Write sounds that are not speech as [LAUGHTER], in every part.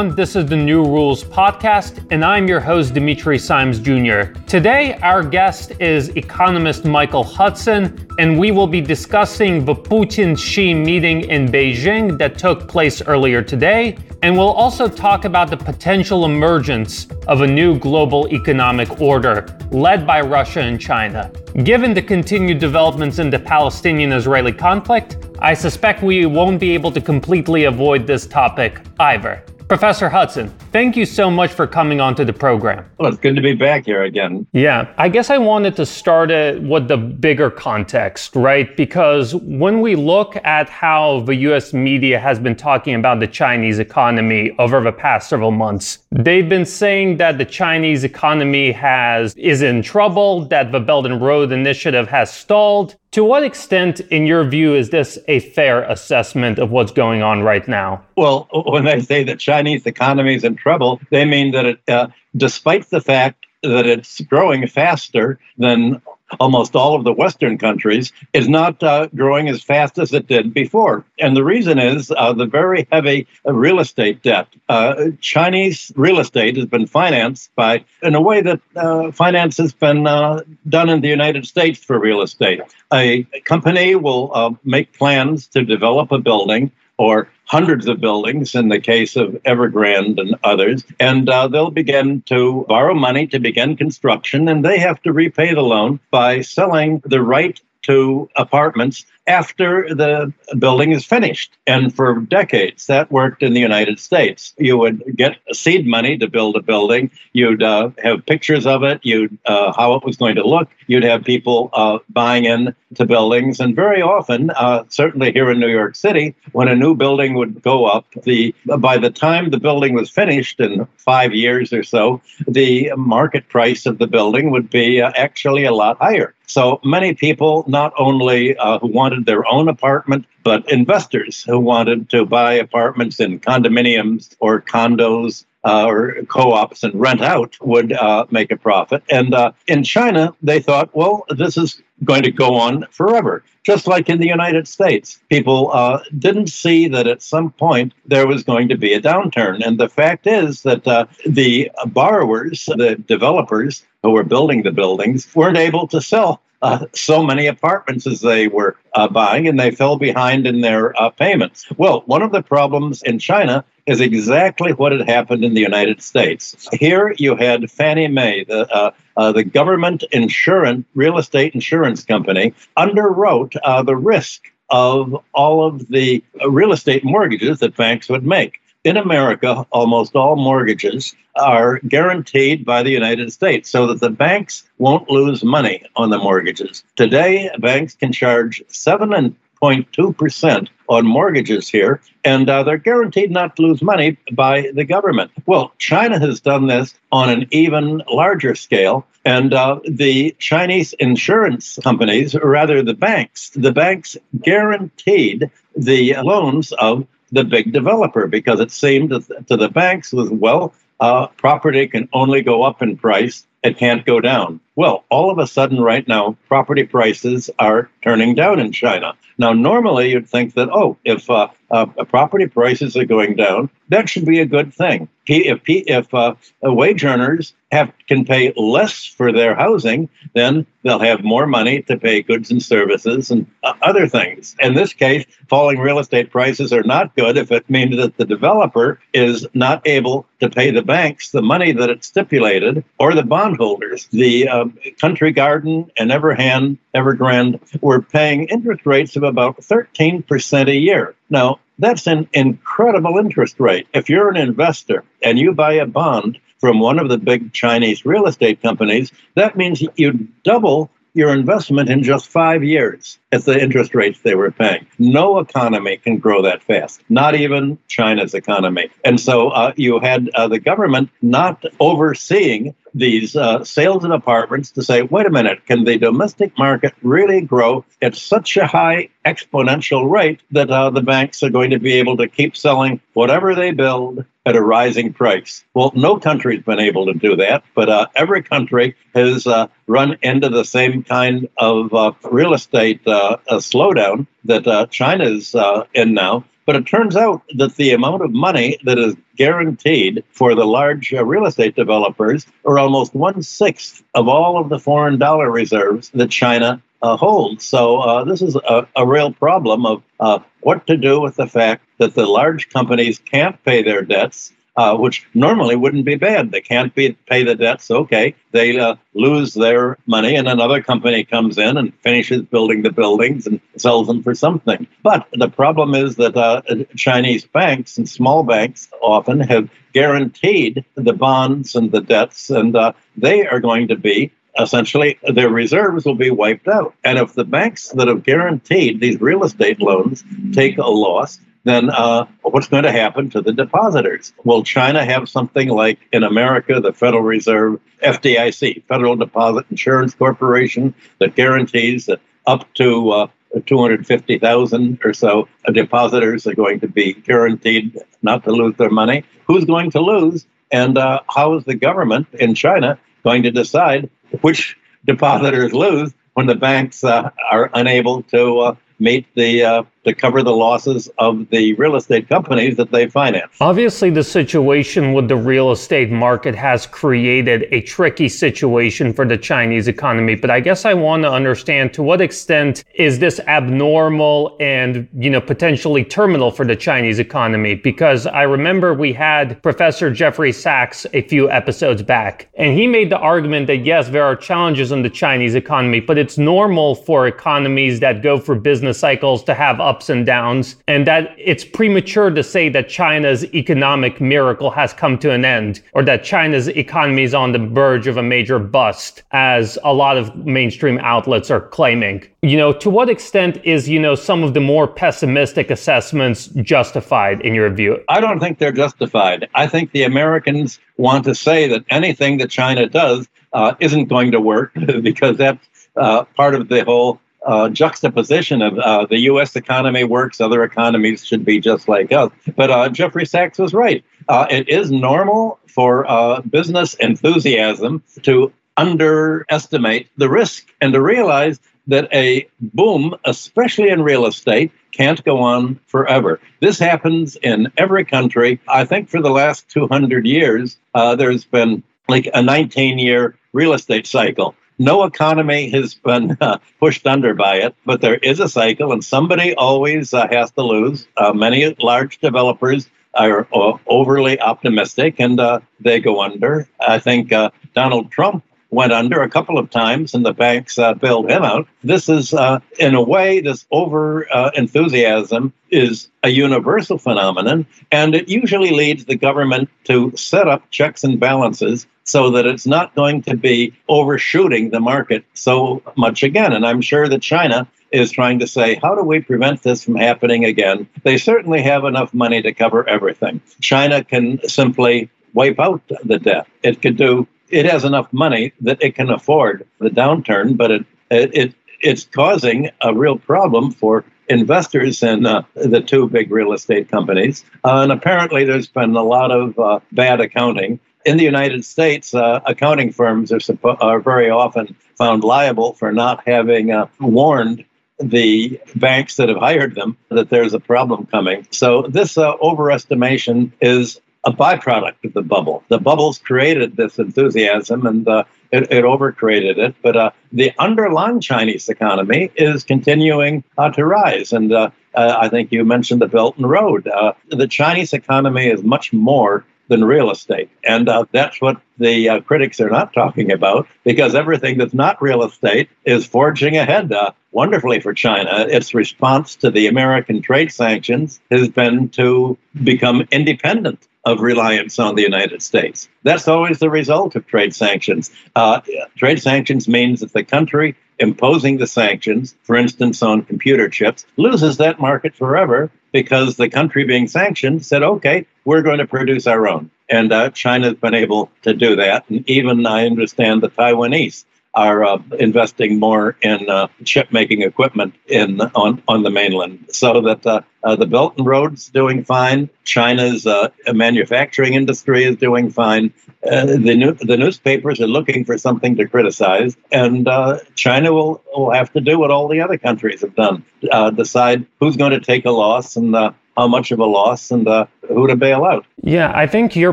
everyone. This is the New Rules Podcast, and I'm your host, Dimitri Simes Jr. Today, our guest is economist Michael Hudson, and we will be discussing the Putin Xi meeting in Beijing that took place earlier today. And we'll also talk about the potential emergence of a new global economic order led by Russia and China. Given the continued developments in the Palestinian Israeli conflict, I suspect we won't be able to completely avoid this topic either. Professor Hudson, thank you so much for coming onto the program. Well, it's good to be back here again. Yeah, I guess I wanted to start it with the bigger context, right? Because when we look at how the US media has been talking about the Chinese economy over the past several months, they've been saying that the Chinese economy has is in trouble, that the Belt and Road Initiative has stalled, to what extent, in your view, is this a fair assessment of what's going on right now? Well, [LAUGHS] when they say the Chinese economy is in trouble, they mean that it, uh, despite the fact that it's growing faster than almost all of the Western countries, is not uh, growing as fast as it did before. And the reason is uh, the very heavy real estate debt. Uh, Chinese real estate has been financed by, in a way that uh, finance has been uh, done in the United States for real estate. A company will uh, make plans to develop a building or hundreds of buildings in the case of Evergrande and others. And uh, they'll begin to borrow money to begin construction, and they have to repay the loan by selling the right to apartments after the building is finished. And for decades, that worked in the United States. You would get seed money to build a building. You'd uh, have pictures of it. You'd uh, how it was going to look. You'd have people uh, buying in to buildings, and very often, uh, certainly here in New York City, when a new building would go up, the by the time the building was finished in five years or so, the market price of the building would be uh, actually a lot higher. So many people, not only uh, who wanted their own apartment, but investors who wanted to buy apartments in condominiums or condos uh, or co-ops and rent out would uh, make a profit. And uh, in China, they thought, well, this is going to go on forever, just like in the United States. People uh, didn't see that at some point there was going to be a downturn. And the fact is that uh, the borrowers, the developers who were building the buildings, weren't able to sell uh, so many apartments as they were uh, buying, and they fell behind in their uh, payments. Well, one of the problems in China is exactly what had happened in the United States. Here you had Fannie Mae, the uh, uh, the government insurance real estate insurance company, underwrote uh, the risk of all of the real estate mortgages that banks would make in America, almost all mortgages are guaranteed by the United States so that the banks won't lose money on the mortgages. Today, banks can charge 7.2% on mortgages here, and uh, they're guaranteed not to lose money by the government. Well, China has done this on an even larger scale. And uh, the Chinese insurance companies, or rather the banks, the banks guaranteed the loans of the big developer because it seemed to the banks was well, uh, property can only go up in price; it can't go down. Well, all of a sudden, right now, property prices are turning down in China. Now, normally you'd think that, oh, if uh, uh, property prices are going down, that should be a good thing. If, if uh, wage earners have can pay less for their housing, then they'll have more money to pay goods and services and uh, other things. In this case, falling real estate prices are not good if it means that the developer is not able to pay the banks the money that it stipulated or the bondholders. The uh, Country Garden and Everhand, Evergrande were paying interest rates of about 13% a year. Now, that's an incredible interest rate. If you're an investor and you buy a bond from one of the big Chinese real estate companies, that means you double your investment in just five years at the interest rates they were paying. No economy can grow that fast, not even China's economy. And so uh, you had uh, the government not overseeing these uh, sales of apartments to say, wait a minute, can the domestic market really grow at such a high exponential rate that uh, the banks are going to be able to keep selling whatever they build at a rising price? Well, no country's been able to do that, but uh, every country has uh, run into the same kind of uh, real estate uh, slowdown that China's in now. But it turns out that the amount of money that is guaranteed for the large uh, real estate developers are almost one sixth of all of the foreign dollar reserves that China uh, holds. So uh, this is a, a, real problem of uh, what to do with the fact that the large companies can't pay their debts uh, which normally wouldn't be bad. They can't be, pay the debts. Okay, they uh, lose their money, and another company comes in and finishes building the buildings and sells them for something. But the problem is that uh, Chinese banks and small banks often have guaranteed the bonds and the debts, and uh, they are going to be essentially their reserves will be wiped out. And if the banks that have guaranteed these real estate loans take a loss, then uh, what's going to happen to the depositors? Will China have something like in America, the Federal Reserve, FDIC, Federal Deposit Insurance Corporation, that guarantees that up to uh, 250,000 or so depositors are going to be guaranteed not to lose their money? Who's going to lose? And uh, how is the government in China going to decide which depositors lose when the banks uh, are unable to uh, meet the uh, to cover the losses of the real estate companies that they finance. Obviously, the situation with the real estate market has created a tricky situation for the Chinese economy. But I guess I want to understand to what extent is this abnormal and you know potentially terminal for the Chinese economy? Because I remember we had Professor Jeffrey Sachs a few episodes back, and he made the argument that yes, there are challenges in the Chinese economy, but it's normal for economies that go through business cycles to have ups and downs, and that it's premature to say that China's economic miracle has come to an end, or that China's economy is on the verge of a major bust, as a lot of mainstream outlets are claiming. You know, to what extent is, you know, some of the more pessimistic assessments justified in your view? I don't think they're justified. I think the Americans want to say that anything that China does uh, isn't going to work [LAUGHS] because that's uh, part of the whole uh, juxtaposition of uh, the U.S. economy works, other economies should be just like us. But uh, Jeffrey Sachs was right. Uh, it is normal for uh, business enthusiasm to underestimate the risk and to realize that a boom, especially in real estate, can't go on forever. This happens in every country. I think for the last 200 years, uh, there's been like a 19 year real estate cycle. No economy has been [LAUGHS] uh, pushed under by it, but there is a cycle, and somebody always uh, has to lose. Uh, many large developers are uh, overly optimistic and uh, they go under. I think uh, Donald Trump went under a couple of times and the banks bailed him out. This is, in a way, this over enthusiasm is a universal phenomenon, and it usually leads the government to set up checks and balances so that it's not going to be overshooting the market so much again. And I'm sure that China is trying to say, how do we prevent this from happening again? They certainly have enough money to cover everything. China can simply wipe out the debt. It could do. It has enough money that it can afford the downturn, but it it, it it's causing a real problem for investors in uh, the two big real estate companies. Uh, and apparently, there's been a lot of uh, bad accounting in the United States, uh, accounting firms are, suppo- are very often found liable for not having uh, warned the banks that have hired them that there's a problem coming. So this uh, overestimation is a byproduct of the bubble. The bubbles created this enthusiasm and uh, it, it overcreated it. But uh, the underlying Chinese economy is continuing uh, to rise. And I think you mentioned the Belt and Road. The Chinese economy is much more than real estate. And uh, that's what the uh, critics are not talking about because everything that's not real estate is forging ahead uh, wonderfully for China. Its response to the American trade sanctions has been to become independent of reliance on the United States. That's always the result of trade sanctions. Uh, trade sanctions means that the country imposing the sanctions, for instance, on computer chips, loses that market forever because the country being sanctioned said, okay, we're going to produce our own. And uh, China's been able to do that. And even I understand the Taiwanese are uh, investing more in uh, chip making equipment in on, on the mainland. So that uh, the Belt and Road's doing fine. China's uh, manufacturing industry is doing fine. Uh, the new, the newspapers are looking for something to criticize, and uh, China will, will have to do what all the other countries have done: uh, decide who's going to take a loss and uh, how much of a loss and uh, who to bail out. Yeah, I think your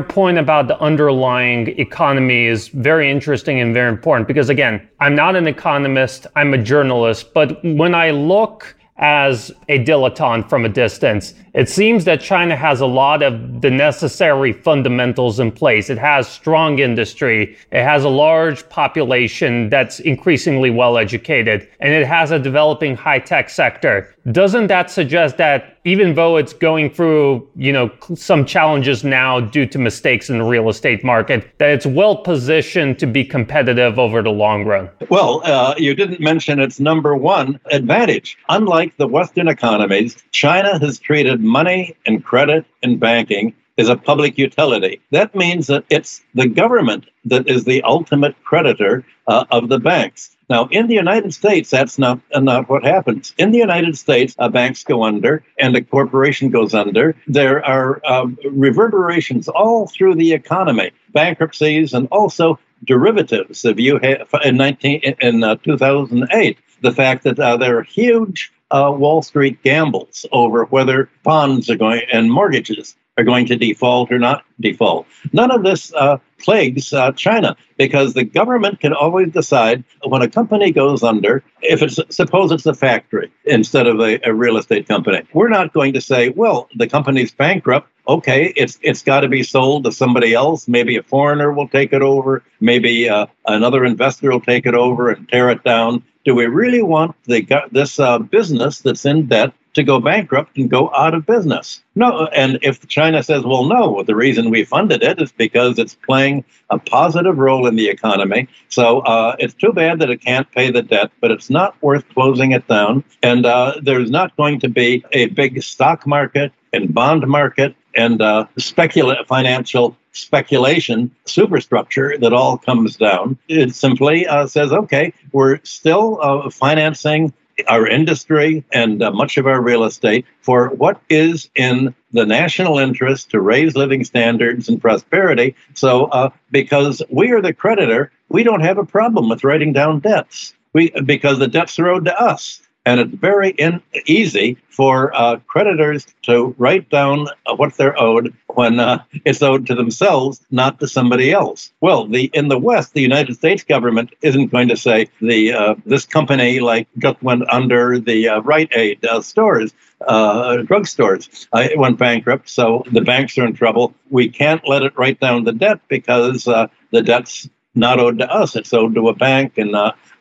point about the underlying economy is very interesting and very important because, again, I'm not an economist, I'm a journalist, but when I look as a dilettante from a distance. It seems that China has a lot of the necessary fundamentals in place. It has strong industry, it has a large population that's increasingly well educated, and it has a developing high tech sector. Doesn't that suggest that even though it's going through, you know, some challenges now due to mistakes in the real estate market, that it's well positioned to be competitive over the long run? Well, uh, you didn't mention its number one advantage. Unlike the Western economies, China has treated money and credit and banking as a public utility. That means that it's the government that is the ultimate creditor uh, of the banks. Now, in the United States, that's not, uh, not what happens. In the United States, uh, banks go under and a corporation goes under. There are um, reverberations all through the economy, bankruptcies, and also derivatives. If you have in 19 in uh, 2008, the fact that uh, there are huge uh, Wall Street gambles over whether bonds are going and mortgages are going to default or not default. None of this uh, plagues uh, China because the government can always decide when a company goes under, if it's suppose it's a factory instead of a, a real estate company. We're not going to say, well, the company's bankrupt. Okay, it's it's got to be sold to somebody else. Maybe a foreigner will take it over. Maybe uh, another investor will take it over and tear it down. Do we really want the, this uh, business that's in debt to go bankrupt and go out of business. No, and if China says, well, no, the reason we funded it is because it's playing a positive role in the economy. So uh, it's too bad that it can't pay the debt, but it's not worth closing it down. And uh, there's not going to be a big stock market and bond market and uh, specula- financial speculation superstructure that all comes down. It simply uh, says, okay, we're still uh, financing our industry and uh, much of our real estate for what is in the national interest to raise living standards and prosperity. So, uh, because we are the creditor, we don't have a problem with writing down debts. We because the debts are owed to us. And it's very in, easy for uh, creditors to write down what they're owed when uh, it's owed to themselves, not to somebody else. Well, the in the West, the United States government isn't going to say the uh, this company like just went under the uh, Rite Aid uh, stores. Uh, drugstores uh, it went bankrupt, so the banks are in trouble. We can't let it write down the debt because the debt's not owed to us; it's owed to a bank, and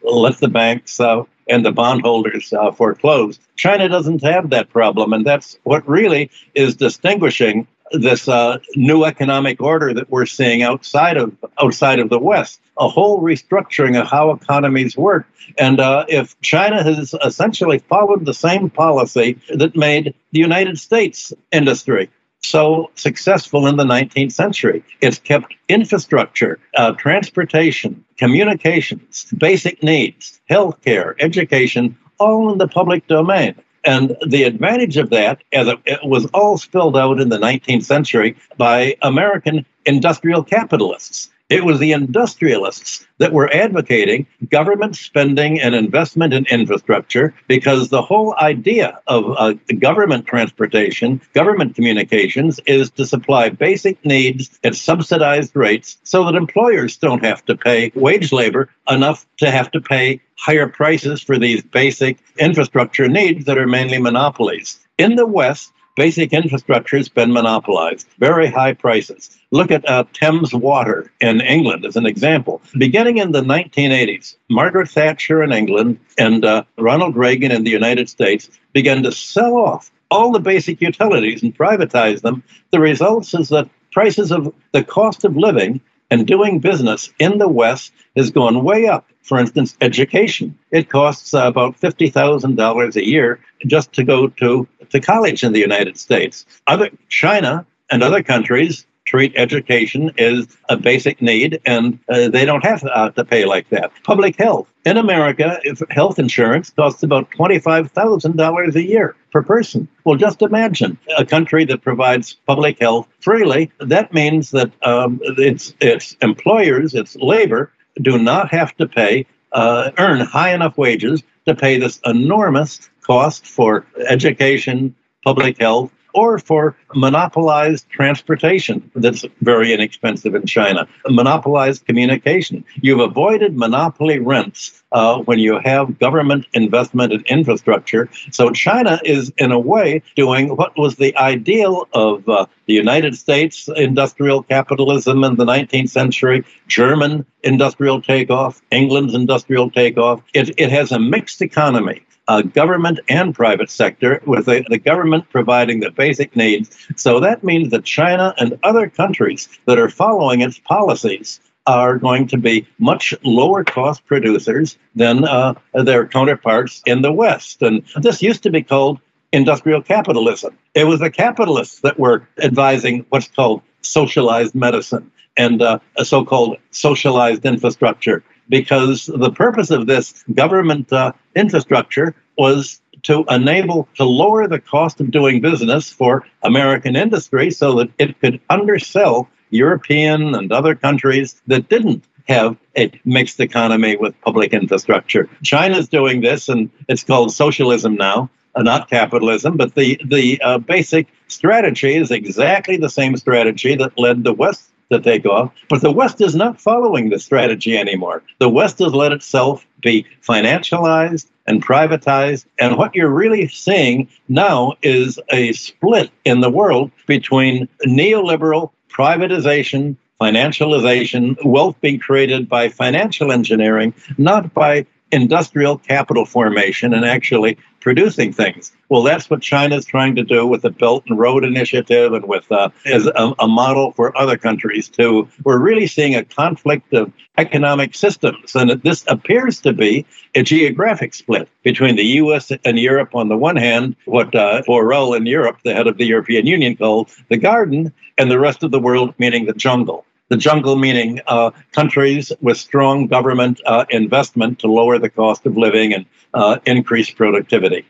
let the banks and the bondholders uh, foreclose. China doesn't have that problem, and that's what really is distinguishing this uh, new economic order that we're seeing outside of outside of the West. A whole restructuring of how economies work, and uh, if China has essentially followed the same policy that made the United States industry so successful in the 19th century. It's kept infrastructure, uh, transportation, communications, basic needs, healthcare, education, all in the public domain. And the advantage of that, as it, it was all spilled out in the 19th century by American industrial capitalists. It was the industrialists that were advocating government spending and investment in infrastructure because the whole idea of uh, government transportation, government communications, is to supply basic needs at subsidized rates so that employers don't have to pay wage labor enough to have to pay higher prices for these basic infrastructure needs that are mainly monopolies. In the West, basic infrastructure has been monopolized, very high prices. Look at uh, Thames Water in England as an example. Beginning in the 1980s, Margaret Thatcher in England and uh, Ronald Reagan in the United States began to sell off all the basic utilities and privatize them. The results is that prices of the cost of living and doing business in the West has gone way up. For instance, education. It costs uh, about $50,000 a year just to go to, to college in the United States. Other China and other countries treat education as a basic need, and uh, they don't have uh, to pay like that. Public health. In America, health insurance costs about $25,000 a year per person. Well, just imagine a country that provides public health freely. That means that um, its, its employers, its labor, do not have to pay, uh, earn high enough wages to pay this enormous cost for education, public health, or for monopolized transportation that's very inexpensive in China, monopolized communication. You've avoided monopoly rents uh, when you have government investment in infrastructure. So China is, in a way, doing what was the ideal of uh, the United States industrial capitalism in the 19th century, German industrial takeoff, England's industrial takeoff. It, it has a mixed economy uh, government and private sector, with the, the government providing the basic needs. So that means that China and other countries that are following its policies are going to be much lower cost producers than uh, their counterparts in the West. And this used to be called industrial capitalism. It was the capitalists that were advising what's called socialized medicine and uh, a so called socialized infrastructure because the purpose of this government uh, infrastructure was to enable to lower the cost of doing business for American industry so that it could undersell European and other countries that didn't have a mixed economy with public infrastructure. China's doing this, and it's called socialism now, uh, not capitalism. But the the uh, basic strategy is exactly the same strategy that led the West to take off. But the West is not following the strategy anymore. The West has let itself be financialized and privatized. And what you're really seeing now is a split in the world between neoliberal privatization, financialization, wealth being created by financial engineering, not by industrial capital formation and actually producing things. Well, that's what China's trying to do with the Belt and Road Initiative and with uh, as a, a, model for other countries too. We're really seeing a conflict of economic systems, and this appears to be a geographic split between the U.S. and Europe on the one hand, what uh, Borrell in Europe, the head of the European Union, called the garden, and the rest of the world meaning the jungle the jungle meaning uh, countries with strong government uh, investment to lower the cost of living and uh, increase productivity.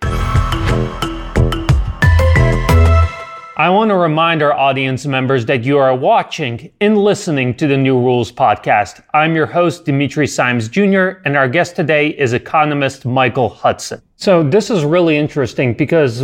I want to remind our audience members that you are watching and listening to the New Rules podcast. I'm your host, Dimitri Simes Jr., and our guest today is economist Michael Hudson. So, this is really interesting because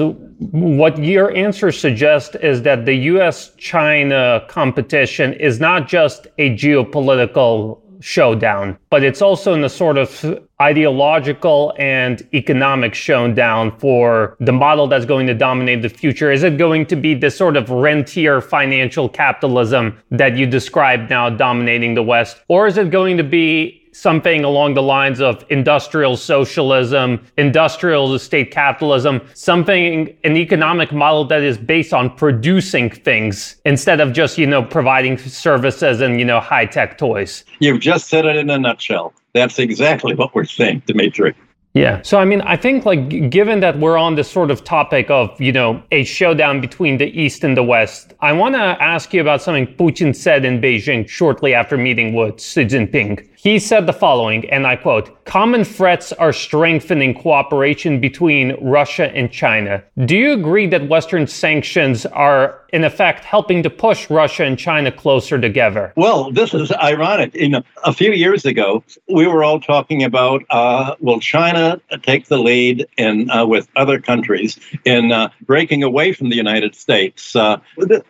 what your answer suggests is that the US China competition is not just a geopolitical showdown, but it's also in a sort of ideological and economic showdown for the model that's going to dominate the future? Is it going to be this sort of rentier financial capitalism that you described now dominating the West? Or is it going to be something along the lines of industrial socialism, industrial state capitalism, something, an economic model that is based on producing things instead of just, you know, providing services and, you know, high tech toys. You've just said it in a nutshell. That's exactly what we're saying, Dimitri. Yeah. So, I mean, I think, like, given that we're on this sort of topic of, you know, a showdown between the East and the West, I want to ask you about something Putin said in Beijing shortly after meeting with Xi Jinping. He said the following, and I quote Common threats are strengthening cooperation between Russia and China. Do you agree that Western sanctions are, in effect, helping to push Russia and China closer together? Well, this is ironic. You know, a few years ago, we were all talking about uh, will China take the lead in, uh, with other countries in uh, breaking away from the United States? Uh,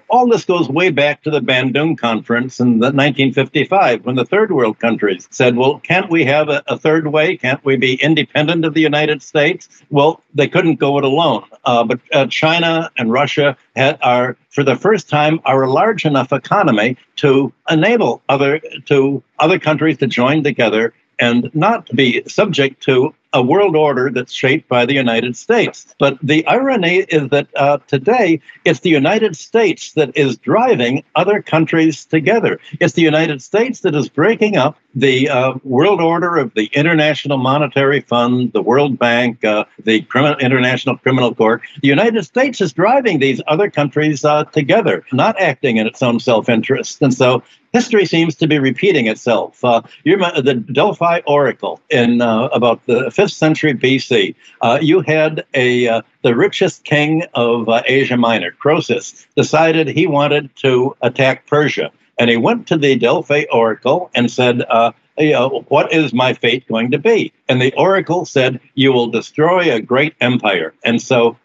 all this goes way back to the Bandung Conference in 1955 when the third world countries said, well, can't we have a, a, third way? Can't we be independent of the United States? Well, they couldn't go it alone. Uh, but uh, China and Russia are, for the first time, are a large enough economy to enable other to other countries to join together and not be subject to a world order that's shaped by the United States. But the irony is that uh, today it's the United States that is driving other countries together. It's the United States that is breaking up the uh, world order of the International Monetary Fund, the World Bank, uh, the International Criminal Court. The United States is driving these other countries uh, together, not acting in its own self interest. And so history seems to be repeating itself. Uh, you remember the Delphi Oracle in uh, about the fifth century BC. Uh, you had a uh, the richest king of uh, Asia Minor, Croesus, decided he wanted to attack Persia, and he went to the Delphi Oracle and said. Uh, what is my fate going to be? And the oracle said, You will destroy a great empire. And so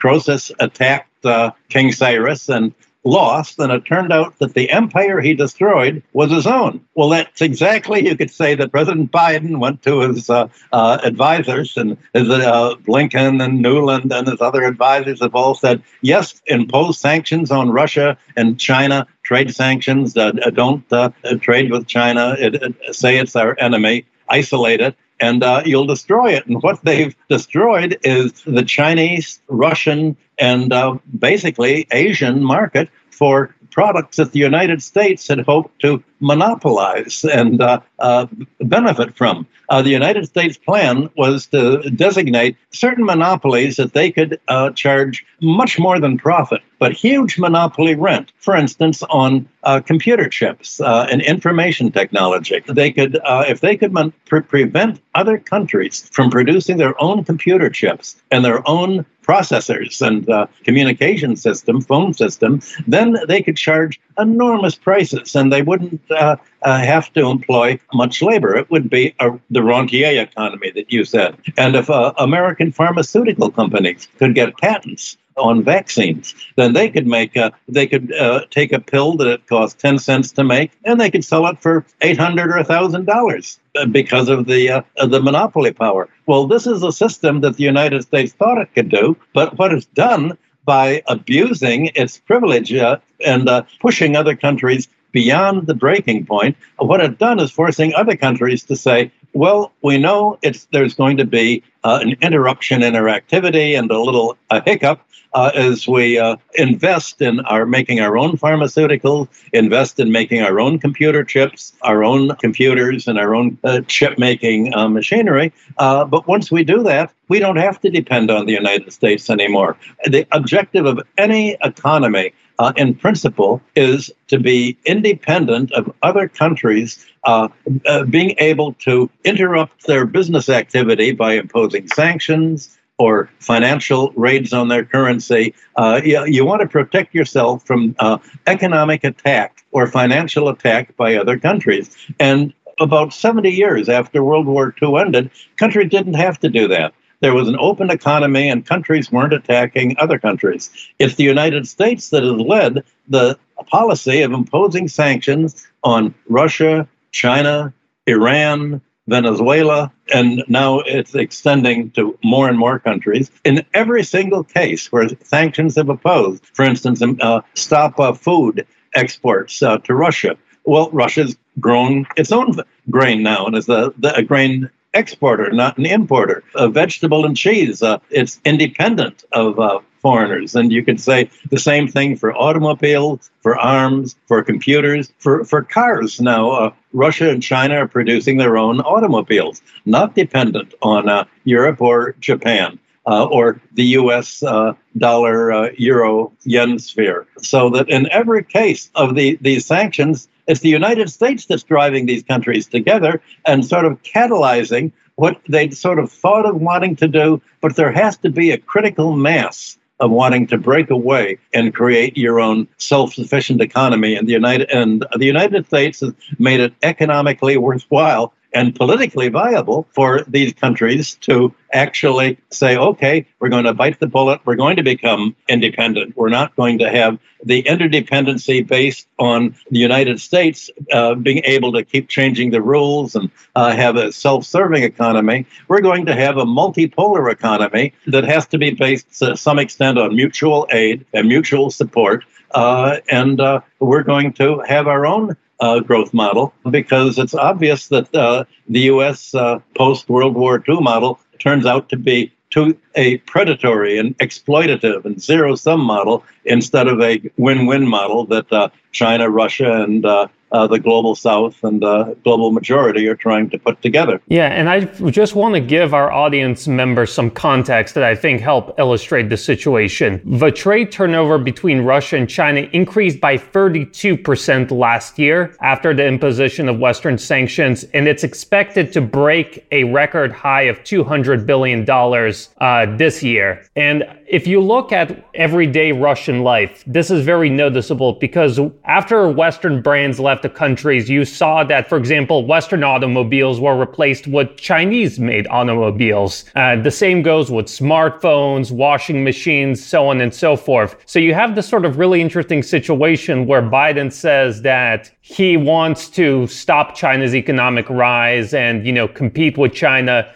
Croesus attacked King Cyrus and lost, and it turned out that the empire he destroyed was his own. Well, that's exactly, you could say that President Biden went to his uh, uh, advisors, and his uh, Blinken and Nuland and his other advisors have all said, yes, impose sanctions on Russia and China, trade sanctions, uh, don't uh, trade with China, it, it, say it's our enemy, isolate it and uh, you'll destroy it. And what they've destroyed is the Chinese, Russian, and uh, basically Asian market for products that the United States had hoped to monopolize and uh, uh, benefit from. Uh, the United States plan was to designate certain monopolies that they could uh, charge much more than profit, but huge monopoly rent, for instance, on uh, computer chips uh, and information technology. They could, if they could mon- pre- prevent other countries from producing their own computer chips and their own processors and uh, communication system, phone system, then they could charge enormous prices and they wouldn't uh, uh, have to employ much labor. It would be a, the rentier economy that you said. And if uh, American pharmaceutical companies could get patents on vaccines, then they could make a, they could uh, take a pill that it costs 10 cents to make and they could sell it for 800 or $1,000 because of the uh, the monopoly power. Well, this is a system that the United States thought it could do, but what it's done by abusing its privilege uh, and uh, pushing other countries beyond the breaking point, what it's done is forcing other countries to say, well, we know it's there's going to be uh, an interruption in our activity and a little a hiccup, uh, as we uh, invest in our making our own pharmaceuticals, invest in making our own computer chips, our own computers, and our own uh, chip making uh, machinery. Uh, but once we do that, we don't have to depend on the United States anymore. The objective of any economy uh, in principle, is to be independent of other countries uh, uh, being able to interrupt their business activity by imposing sanctions, or financial raids on their currency. Uh, you, you, want to protect yourself from uh, economic attack or financial attack by other countries. And about 70 years after World War II ended, countries didn't have to do that. There was an open economy and countries weren't attacking other countries. It's the United States that has led the policy of imposing sanctions on Russia, China, Iran, Venezuela, and now it's extending to more and more countries. In every single case where sanctions have opposed, for instance, uh, stop uh, food exports uh, to Russia. Well, Russia's grown its own grain now and is a grain exporter, not an importer. A vegetable and cheese, uh, it's independent of uh, foreigners. And you could say the same thing for automobiles, for arms, for computers, for, for cars. Now, uh, Russia and China are producing their own automobiles, not dependent on uh, Europe or Japan. Uh, or the US uh, dollar, uh, euro, yen sphere. So that in every case of the, these sanctions, it's the United States that's driving these countries together and sort of catalyzing what they sort of thought of wanting to do, but there has to be a critical mass of wanting to break away and create your own self-sufficient economy. And the United and the United States has made it economically worthwhile and politically viable for these countries to actually say, okay, we're going to bite the bullet. We're going to become independent. We're not going to have the interdependency based on the United States uh, being able to keep changing the rules and uh, have a self serving economy. We're going to have a multipolar economy that has to be based to some extent on mutual aid and mutual support. Uh, and uh, we're going to have our own uh, growth model because it's obvious that uh, the U.S. Uh, post World War II model turns out to be to a predatory and exploitative and zero sum model instead of a win win model that uh, China, Russia, and uh, uh, the global south and the global majority are trying to put together. Yeah, and I just want to give our audience members some context that I think help illustrate the situation. The trade turnover between Russia and China increased by 32% last year after the imposition of Western sanctions, and it's expected to break a record high of $200 billion uh, this year. And if you look at everyday Russian life, this is very noticeable because after Western brands left the countries, you saw that, for example, Western automobiles were replaced with Chinese made automobiles. Uh, the same goes with smartphones, washing machines, so on and so forth. So you have this sort of really interesting situation where Biden says that he wants to stop China's economic rise and, you know, compete with China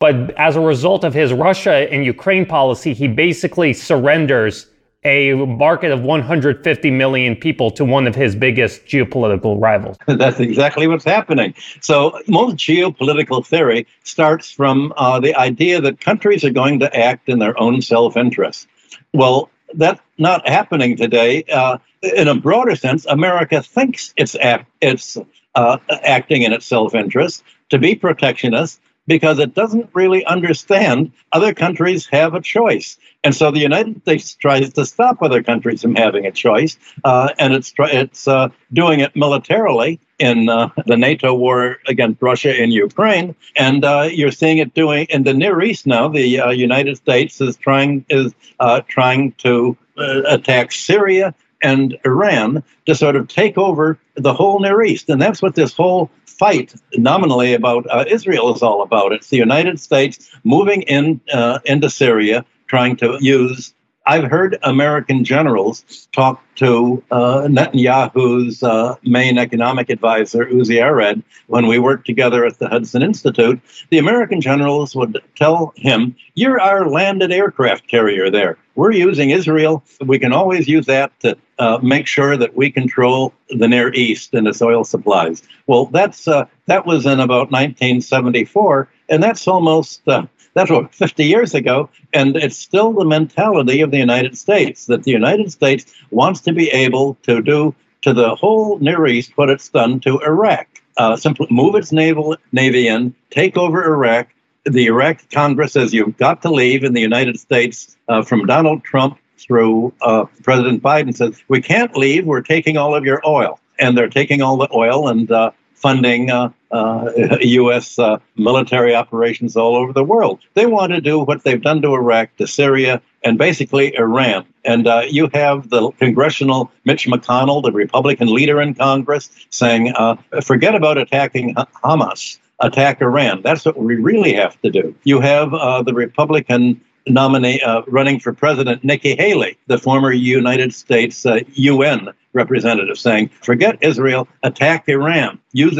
but as a result of his Russia and Ukraine policy, he basically surrenders a market of 150 million people to one of his biggest geopolitical rivals. [LAUGHS] That's exactly what's happening. So, most geopolitical theory starts from uh, the idea that countries are going to act in their own self interest. Well, that's not happening today. Uh, in a broader sense, America thinks it's, act, it's uh, acting in its self interest to be protectionist because it doesn't really understand other countries have a choice. And so the United States tries to stop other countries from having a choice, uh, and it's it's uh, doing it militarily in uh, the NATO war against Russia and Ukraine, and uh, you're seeing it doing in the Near East now. The uh, United States is trying is uh, trying to attack Syria and Iran to sort of take over the whole Near East, and that's what this whole fight nominally about uh, Israel is all about. It's the United States moving in uh, into Syria, trying to use. I've heard American generals talk to uh, Netanyahu's uh, main economic advisor, Uzi Arad, when we worked together at the Hudson Institute. The American generals would tell him, You're our landed aircraft carrier there. We're using Israel. We can always use that to uh, make sure that we control the Near East and its oil supplies. Well, that's uh, that was in about 1974, and that's almost uh, that's what 50 years ago, and it's still the mentality of the United States that the United States wants to be able to do to the whole Near East what it's done to Iraq. Uh, simply move its naval navy in, take over Iraq. The Iraq Congress says you've got to leave, and the United States, uh, from Donald Trump through uh, President Biden says, We can't leave, we're taking all of your oil. And they're taking all the oil and uh, funding uh, [LAUGHS] U.S. Uh, military operations all over the world. They want to do what they've done to Iraq, to Syria, and basically Iran. And uh, you have the congressional Mitch McConnell, the Republican leader in Congress, saying, uh, forget about attacking Hamas, attack Iran. That's what we really have to do. You have uh, the Republican nominee uh, running for president, Nikki Haley, the former United States uh, UN representative, saying, "Forget Israel, attack Iran." Use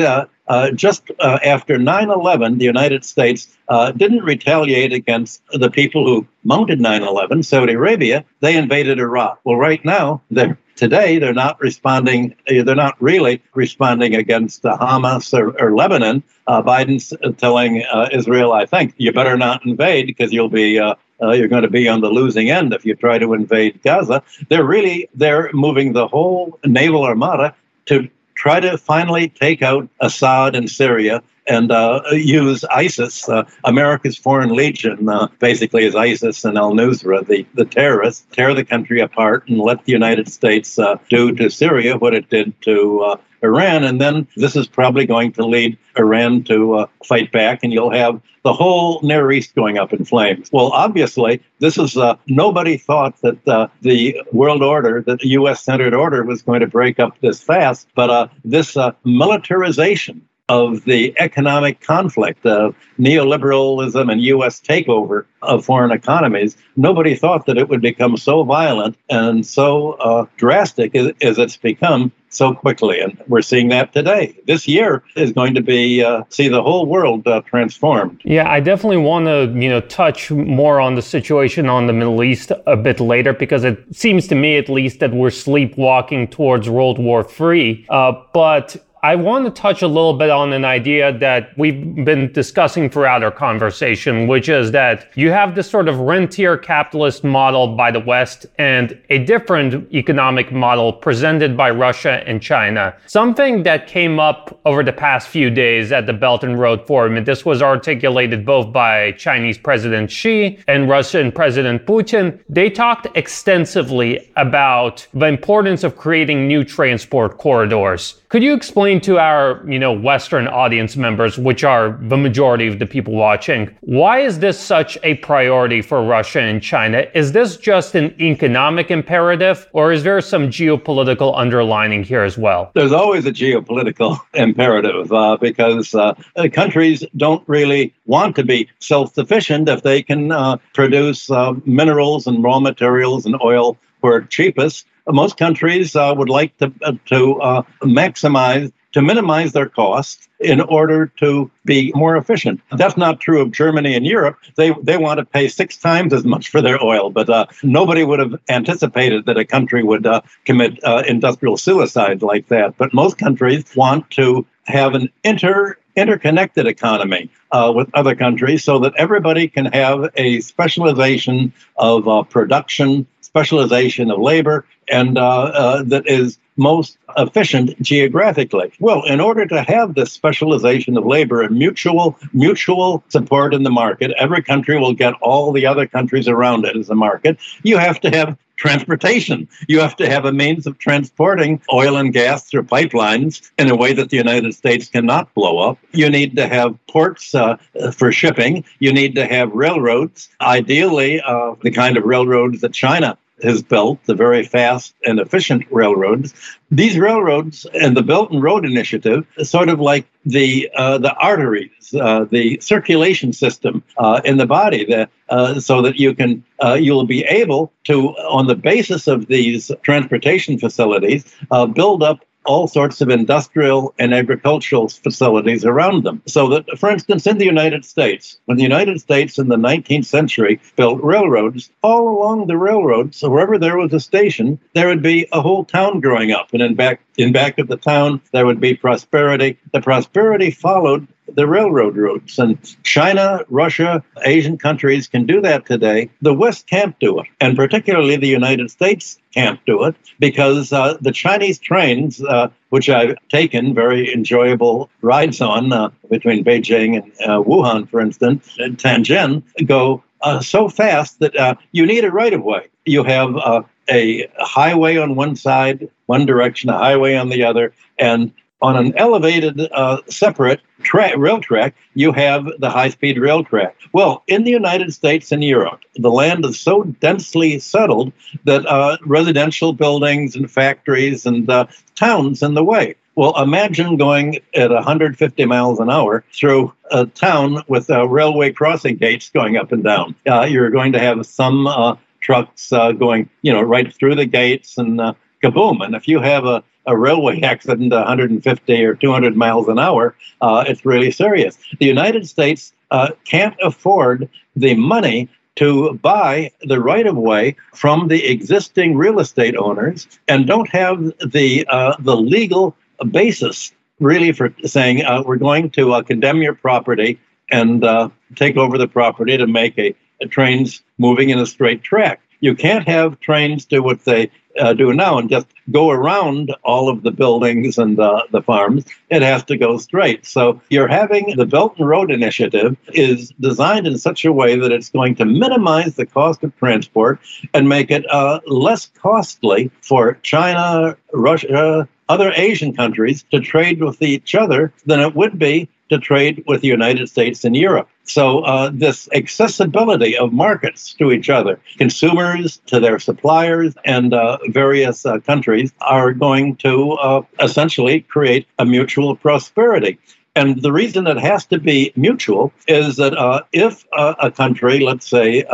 uh, uh just uh, after 9/11, the United States uh, didn't retaliate against the people who mounted 9/11, Saudi Arabia. They invaded Iraq. Well, right now they're today they're not responding they're not really responding against hamas or, or lebanon uh, biden's telling uh, israel i think you better not invade because you'll be uh, uh, you're going to be on the losing end if you try to invade Gaza. They're really they're moving the whole naval armada to try to finally take out Assad in Syria and uh, use ISIS, uh, America's Foreign Legion, uh, basically is ISIS and Al Nusra, the, the terrorists, tear the country apart and let the United States uh, do to Syria what it did to uh, Iran. And then this is probably going to lead Iran to uh, fight back, and you'll have the whole Near East going up in flames. Well, obviously, this is nobody thought that the world order, that the U.S. centered order, was going to break up this fast. But this militarization of the economic conflict of neoliberalism and U.S. takeover of foreign economies, nobody thought that it would become so violent and so uh, drastic as, as, it's become so quickly. And we're seeing that today. This year is going to be uh, see the whole world uh, transformed. Yeah, I definitely want to you know touch more on the situation on the Middle East a bit later because it seems to me at least that we're sleepwalking towards World War III. Uh, but I want to touch a little bit on an idea that we've been discussing throughout our conversation, which is that you have this sort of rentier capitalist model by the West and a different economic model presented by Russia and China. Something that came up over the past few days at the Belt and Road Forum, and this was articulated both by Chinese President Xi and Russian President Putin. They talked extensively about the importance of creating new transport corridors. Could you explain to our, you know, Western audience members, which are the majority of the people watching, why is this such a priority for Russia and China? Is this just an economic imperative, or is there some geopolitical underlining here as well? There's always a geopolitical [LAUGHS] imperative uh, because uh, countries don't really want to be self-sufficient if they can uh, produce uh, minerals and raw materials and oil where cheapest most countries uh, would like to uh, to uh, maximize to minimize their costs in order to be more efficient. That's not true of Germany and Europe. They they want to pay six times as much for their oil, but uh, nobody would have anticipated that a country would uh, commit uh, industrial suicide like that. But most countries want to have an inter interconnected economy uh, with other countries so that everybody can have a specialization of uh, production specialization of labor and uh, uh, that is most efficient geographically. Well, in order to have this specialization of labor and mutual mutual support in the market, every country will get all the other countries around it as a market. You have to have transportation. You have to have a means of transporting oil and gas through pipelines in a way that the United States cannot blow up. You need to have ports uh, for shipping. You need to have railroads, ideally, uh, the kind of railroads that China has built, the very fast and efficient railroads. These railroads and the Belt and Road Initiative sort of like the uh, the arteries, uh, the circulation system uh, in the body, that, uh, so that you can uh, you'll be able to, on the basis of these transportation facilities, uh, build up all sorts of industrial and agricultural facilities around them. So that, for instance, in the United States, when the United States in the 19th century built railroads, all along the railroads, so wherever there was a station, there would be a whole town growing up. And in back in back of the town, there would be prosperity. The prosperity followed the railroad routes. And China, Russia, Asian countries can do that today. The West can't do it. And particularly the United States can't do it because uh, the Chinese trains, uh, which I've taken very enjoyable rides on uh, between Beijing and uh, Wuhan, for instance, and Tianjin, go uh, so fast that uh, you need a right of way. You have a highway on one side, one direction, a highway on the other, and on an elevated, uh, separate tra- rail track, you have the high speed rail track. Well, in the United States and Europe, the land is so densely settled that uh, residential buildings and factories and uh, towns in the way. Well, imagine going at 150 miles an hour through a town with uh, railway crossing gates going up and down. Uh, you're going to have some uh, trucks uh, going, you know, right through the gates and uh, kaboom. And if you have a a railway accident 150 or 200 miles an hour, uh, it's really serious. The United States uh, can't afford the money to buy the right of way from the existing real estate owners and don't have the uh, the legal basis really for saying uh, we're going to uh, condemn your property and uh, take over the property to make a, a trains moving in a straight track. You can't have trains do what they uh, do now and just go around all of the buildings and uh, the farms. It has to go straight. So you're having the Belt and Road Initiative is designed in such a way that it's going to minimize the cost of transport and make it uh, less costly for China, Russia, other Asian countries to trade with each other than it would be to trade with the United States and Europe. So, uh, this accessibility of markets to each other, consumers to their suppliers, and uh, various uh, countries are going to uh, essentially create a mutual prosperity. And the reason it has to be mutual is that uh, if uh, a country, let's say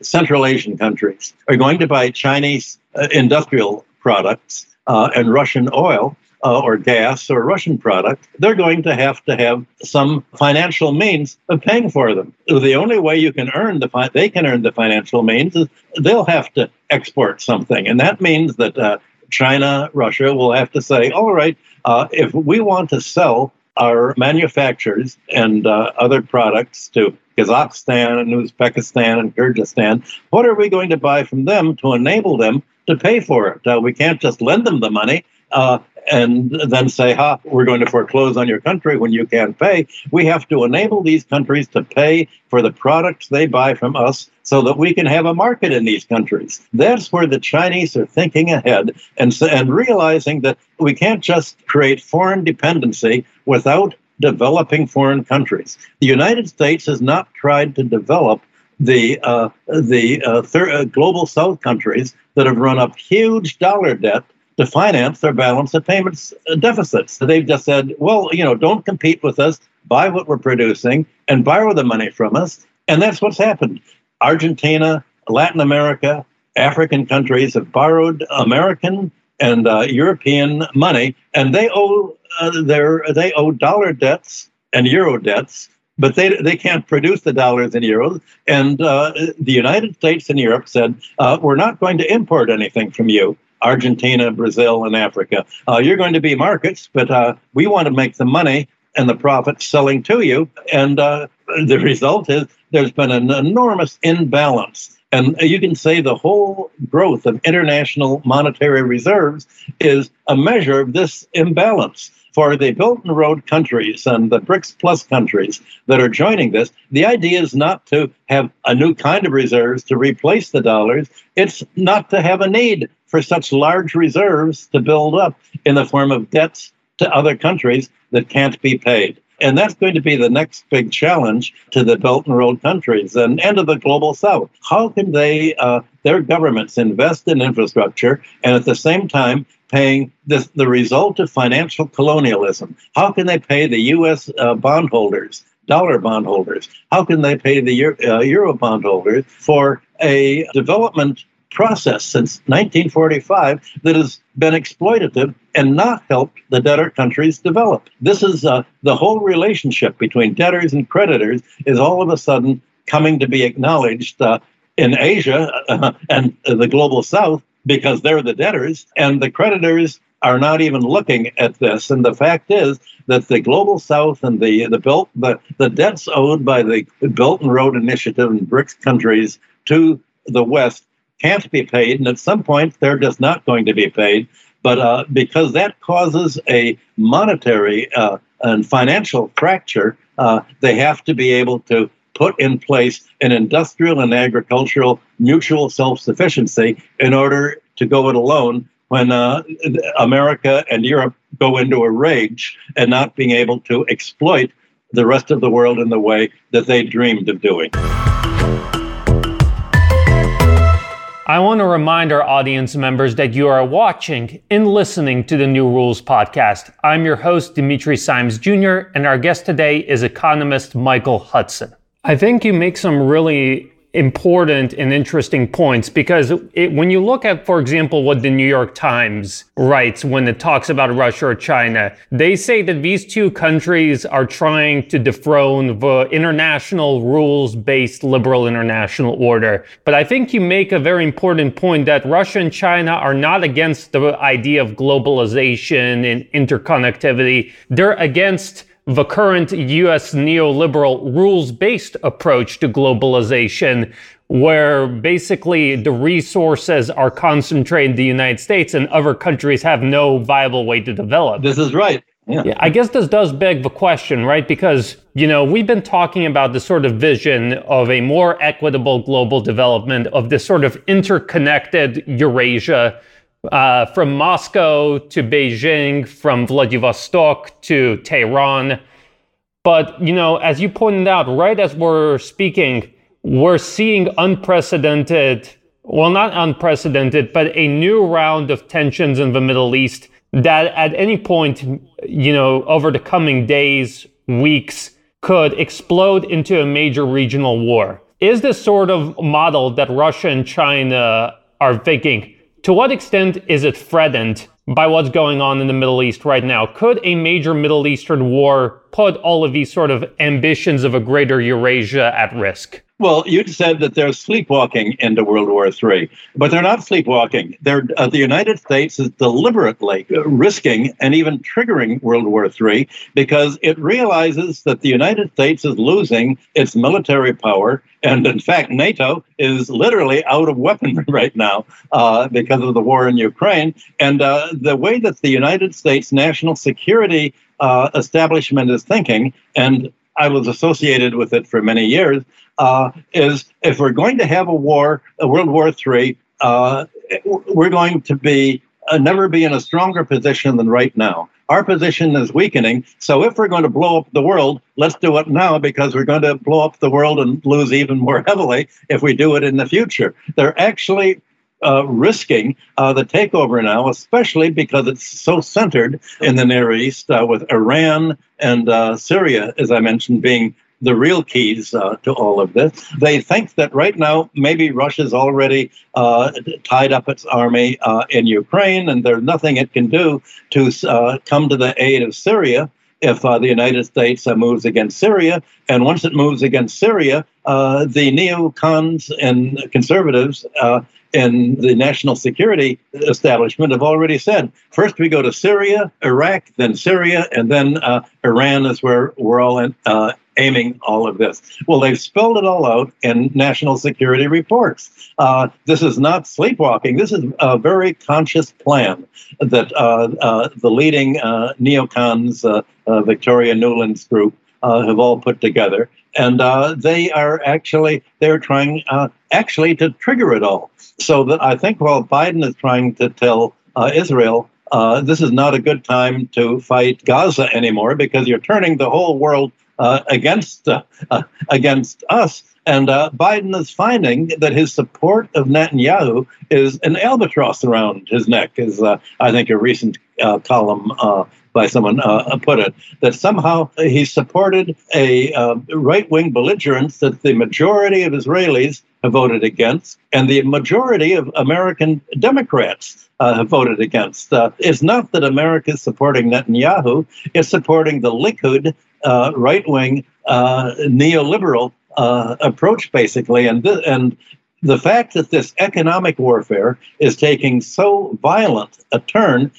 Central Asian countries, are going to buy Chinese industrial products and Russian oil, uh, or gas or Russian product, they're going to have to have some financial means of paying for them. The only way you can earn the fi- they can earn the financial means is they'll have to export something, and that means that uh, China, Russia will have to say, all right, uh, if we want to sell our manufacturers and uh, other products to Kazakhstan and Uzbekistan and Kyrgyzstan, what are we going to buy from them to enable them to pay for it? Uh, we can't just lend them the money. Uh, and then say, ha, we're going to foreclose on your country when you can't pay. We have to enable these countries to pay for the products they buy from us so that we can have a market in these countries. That's where the Chinese are thinking ahead and, and realizing that we can't just create foreign dependency without developing foreign countries. The United States has not tried to develop the uh, the uh, thir- uh, global South countries that have run up huge dollar debt to finance their balance of payments uh, deficits. They've just said, well, you know, don't compete with us, buy what we're producing, and borrow the money from us. And that's what's happened. Argentina, Latin America, African countries have borrowed American and uh, European money, and they owe uh, their they owe dollar debts and euro debts but they, they can't produce the dollars and euros. And uh, the United States and Europe said, uh, we're not going to import anything from you. Argentina, Brazil, and Africa. Uh, you're going to be markets, but uh, we want to make the money and the profit selling to you. And uh, the result is there's been an enormous imbalance. And you can say the whole growth of international monetary reserves is a measure of this imbalance. For the Belt and Road countries and the BRICS Plus countries that are joining this, the idea is not to have a new kind of reserves to replace the dollars. It's not to have a need for such large reserves to build up in the form of debts to other countries that can't be paid. And that's going to be the next big challenge to the Belt and Road countries and, and to the global South. How can they, uh, their governments, invest in infrastructure and at the same time paying this, the result of financial colonialism? How can they pay the U.S. Uh, bondholders? Dollar bondholders. How can they pay the Euro, uh, Euro bondholders for a development process since 1945 that has been exploitative and not helped the debtor countries develop. This is uh, the whole relationship between debtors and creditors is all of a sudden coming to be acknowledged uh, in Asia uh, [LAUGHS] and the global South because they're the debtors and the creditors are not even looking at this. And the fact is that the global South and the the built the, the debts owed by the Belt and Road Initiative and BRICS countries to the West can't be paid, and at some point they're just not going to be paid. But uh, because that causes a monetary uh, and financial fracture, uh, they have to be able to put in place an industrial and agricultural mutual self sufficiency in order to go it alone when uh, America and Europe go into a rage and not being able to exploit the rest of the world in the way that they dreamed of doing. I want to remind our audience members that you are watching and listening to the New Rules podcast. I'm your host, Dimitri Simes Jr., and our guest today is economist Michael Hudson. I think you make some really important and interesting points because it, when you look at, for example, what the New York Times writes when it talks about Russia or China, they say that these two countries are trying to dethrone the international rules based liberal international order. But I think you make a very important point that Russia and China are not against the idea of globalization and interconnectivity. They're against the current US neoliberal rules based approach to globalization, where basically the resources are concentrated in the United States and other countries have no viable way to develop. This is right. Yeah. yeah. I guess this does beg the question, right? Because, you know, we've been talking about the sort of vision of a more equitable global development, of this sort of interconnected Eurasia uh, from Moscow to Beijing, from Vladivostok to Tehran. But, you know, as you pointed out, right as we're speaking, we're seeing unprecedented, well, not unprecedented, but a new round of tensions in the Middle East that at any point, you know, over the coming days, weeks, could explode into a major regional war. Is this sort of model that Russia and China are thinking? To what extent is it threatened by what's going on in the Middle East right now. Could a major Middle Eastern war put all of these sort of ambitions of a greater Eurasia at risk? Well, you said that they're sleepwalking into World War III, but they're not sleepwalking. They're uh, the United States is deliberately risking and even triggering World War III because it realizes that the United States is losing its military power, and in fact, NATO is literally out of weaponry [LAUGHS] right now uh, because of the war in Ukraine. And uh, the way that the United States national security uh, establishment is thinking, and I was associated with it for many years, uh, is if we're going to have a war, a World War III, uh, we're going to be uh, never be in a stronger position than right now. Our position is weakening. So if we're going to blow up the world, let's do it now because we're going to blow up the world and lose even more [LAUGHS] heavily if we do it in the future. They're actually uh, risking uh, the takeover now, especially because it's so centered in the Near East, uh, with Iran and uh, Syria, as I mentioned, being the real keys uh, to all of this. They think that right now maybe Russia's already uh, tied up its army in Ukraine, and there's nothing it can do to come to the aid of Syria if uh, the United States uh, moves against Syria. And once it moves against Syria, uh, the neocons and conservatives in the national security establishment have already said first we go to Syria, Iraq, then Syria, and then uh, Iran is where we're all in, uh, aiming all of this. Well, they've spelled it all out in national security reports. Uh, this is not sleepwalking. This is a very conscious plan that uh, uh, the leading uh, neocons, Victoria Nuland's group, have all put together and uh, they are actually they're trying uh, actually to trigger it all. So that I think while Biden is trying to tell uh, Israel uh, this is not a good time to fight Gaza anymore because you're turning the whole world uh, against uh, against us. And Biden is finding that his support of Netanyahu is an albatross around his neck, is I think a recent column by someone uh, put it, that somehow he supported a uh, right wing belligerence that the majority of Israelis have voted against, and the majority of American Democrats uh, have voted against. Uh, it's not that America is supporting Netanyahu, it's supporting the Likud uh, right wing uh, neoliberal approach, basically. And, th- and the fact that this economic warfare is taking so violent a turn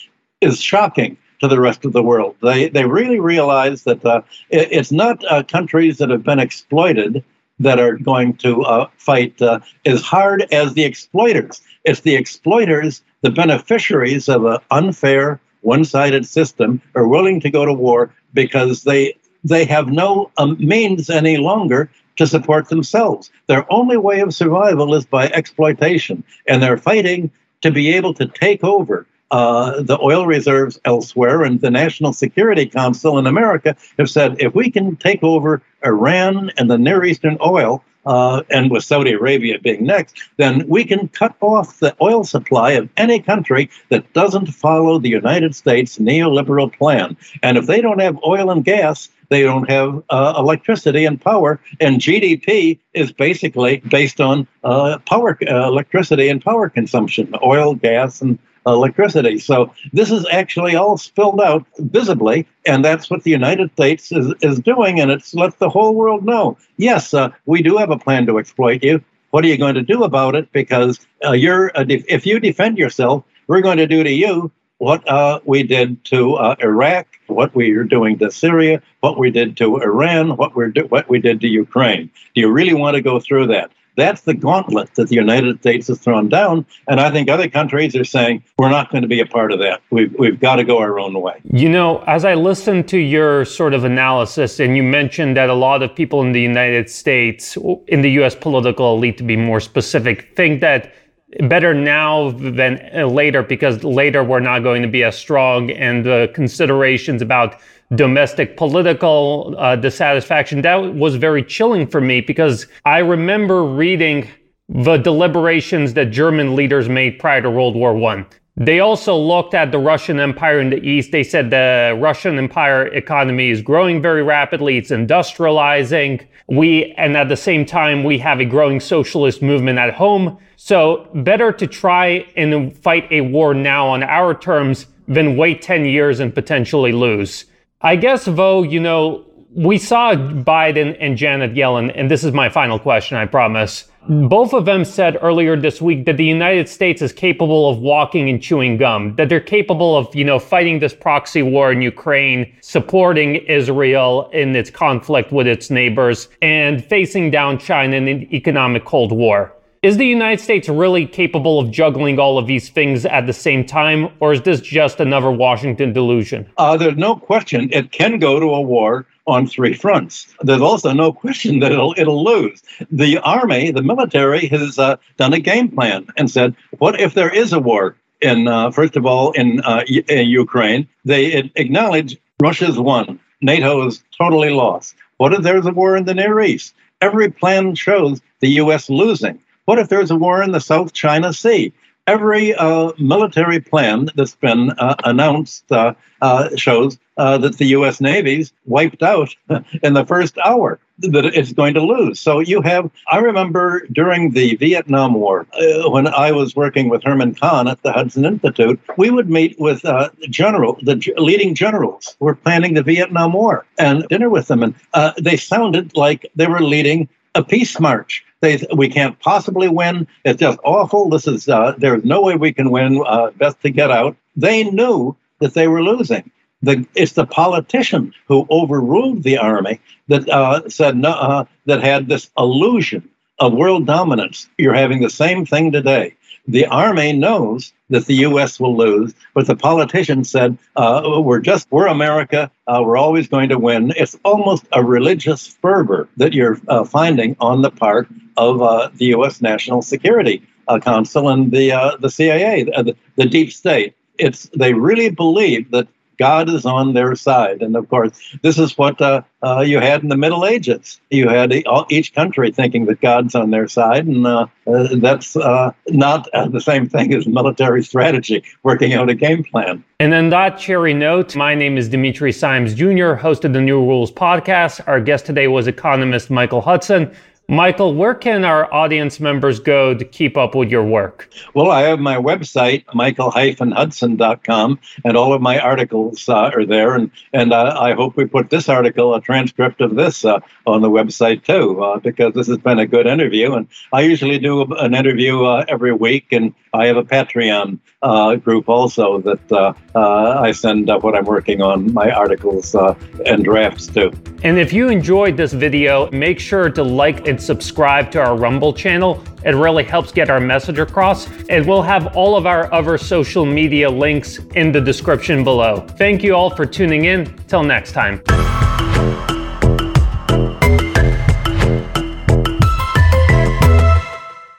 is shocking to the rest of the world. They they really realize that uh, it, it's not uh, countries that have been exploited that are going to uh, fight uh, as hard as the exploiters. It's the exploiters, the beneficiaries of an unfair, one-sided system, are willing to go to war because they they have no um, means any longer to support themselves. Their only way of survival is by exploitation, and they're fighting to be able to take over uh, the oil reserves elsewhere, and the National Security Council in America have said if we can take over Iran and the Near Eastern oil, uh, and with Saudi Arabia being next, then we can cut off the oil supply of any country that doesn't follow the United States neoliberal plan. And if they don't have oil and gas, they don't have uh, electricity and power, and GDP is basically based on uh, power, uh, electricity and power consumption, oil, gas, and electricity. So this is actually all spilled out visibly, and that's what the United States is, is doing, and it's let the whole world know. Yes, uh, we do have a plan to exploit you. What are you going to do about it? Because uh, you're def- if you defend yourself, we're going to do to you what uh, we did to uh, Iraq, what we are doing to Syria, what we did to Iran, what we do- what we did to Ukraine. Do you really want to go through that? That's the gauntlet that the United States has thrown down. And I think other countries are saying, we're not going to be a part of that. We've, we've got to go our own way. You know, as I listened to your sort of analysis, and you mentioned that a lot of people in the United States, in the US political elite to be more specific, think that better now than uh, later because later we're not going to be as strong and the considerations about domestic political uh, dissatisfaction. That was very chilling for me because I remember reading the deliberations that German leaders made prior to World War One. They also looked at the Russian Empire in the East. They said the Russian Empire economy is growing very rapidly. It's industrializing. We, and at the same time, we have a growing socialist movement at home. So better to try and fight a war now on our terms than wait 10 years and potentially lose. I guess, Vo, you know, we saw Biden and Janet Yellen, and this is my final question, I promise. Both of them said earlier this week that the United States is capable of walking and chewing gum, that they're capable of, you know, fighting this proxy war in Ukraine, supporting Israel in its conflict with its neighbors, and facing down China in an economic Cold War. Is the United States really capable of juggling all of these things at the same time, or is this just another Washington delusion? Uh, there's no question it can go to a war on three fronts. There's also no question that it'll it'll lose. The army, the military, has uh, done a game plan and said, what if there is a war? In uh, first of all, in, uh, in Ukraine, they acknowledge Russia's won. NATO is totally lost. What if there's a war in the Near East? Every plan shows the U.S. losing. What if there's a war in the South China Sea? Every uh, military plan that's been uh, announced uh, uh shows uh, that the U.S. Navy's wiped out [LAUGHS] in the first hour, that it's going to lose. So you have, I remember during the Vietnam War, when I was working with Herman Kahn at the Hudson Institute, we would meet with general, the leading generals who were planning the Vietnam War and dinner with them. And they sounded like they were leading a peace march. They, we can't possibly win. It's just awful. This is uh, there's no way we can win. Uh, best to get out. They knew that they were losing. The, it's the politician who overruled the army that uh, said no, that had this illusion of world dominance. You're having the same thing today. The army knows that the U.S. will lose, but the politicians said, uh, "We're just we're America. Uh, we're always going to win." It's almost a religious fervor that you're uh, finding on the part of uh, the U.S. National Security uh, Council and the uh, the CIA, the, the deep state. It's they really believe that God is on their side. And of course, this is what uh, uh, you had in the Middle Ages. You had each country thinking that God's on their side, and uh, uh that's uh, not uh, the same thing as military strategy, working out a game plan. And on that cherry note, my name is Dimitri Simes Jr., host of the New Rules podcast. Our guest today was economist Michael Hudson. Michael, where can our audience members go to keep up with your work? Well, I have my website, michael-hudson.com, and all of my articles uh, are there. And, and uh, I hope we put this article, a transcript of this, uh, on the website too, uh, because this has been a good interview. And I usually do an interview uh, every week, and I have a Patreon uh, group also that uh, uh, I send what I'm working on, my articles uh, and drafts to. And if you enjoyed this video, make sure to like and subscribe to our Rumble channel. It really helps get our message across. And we'll have all of our other social media links in the description below. Thank you all for tuning in. Till next time.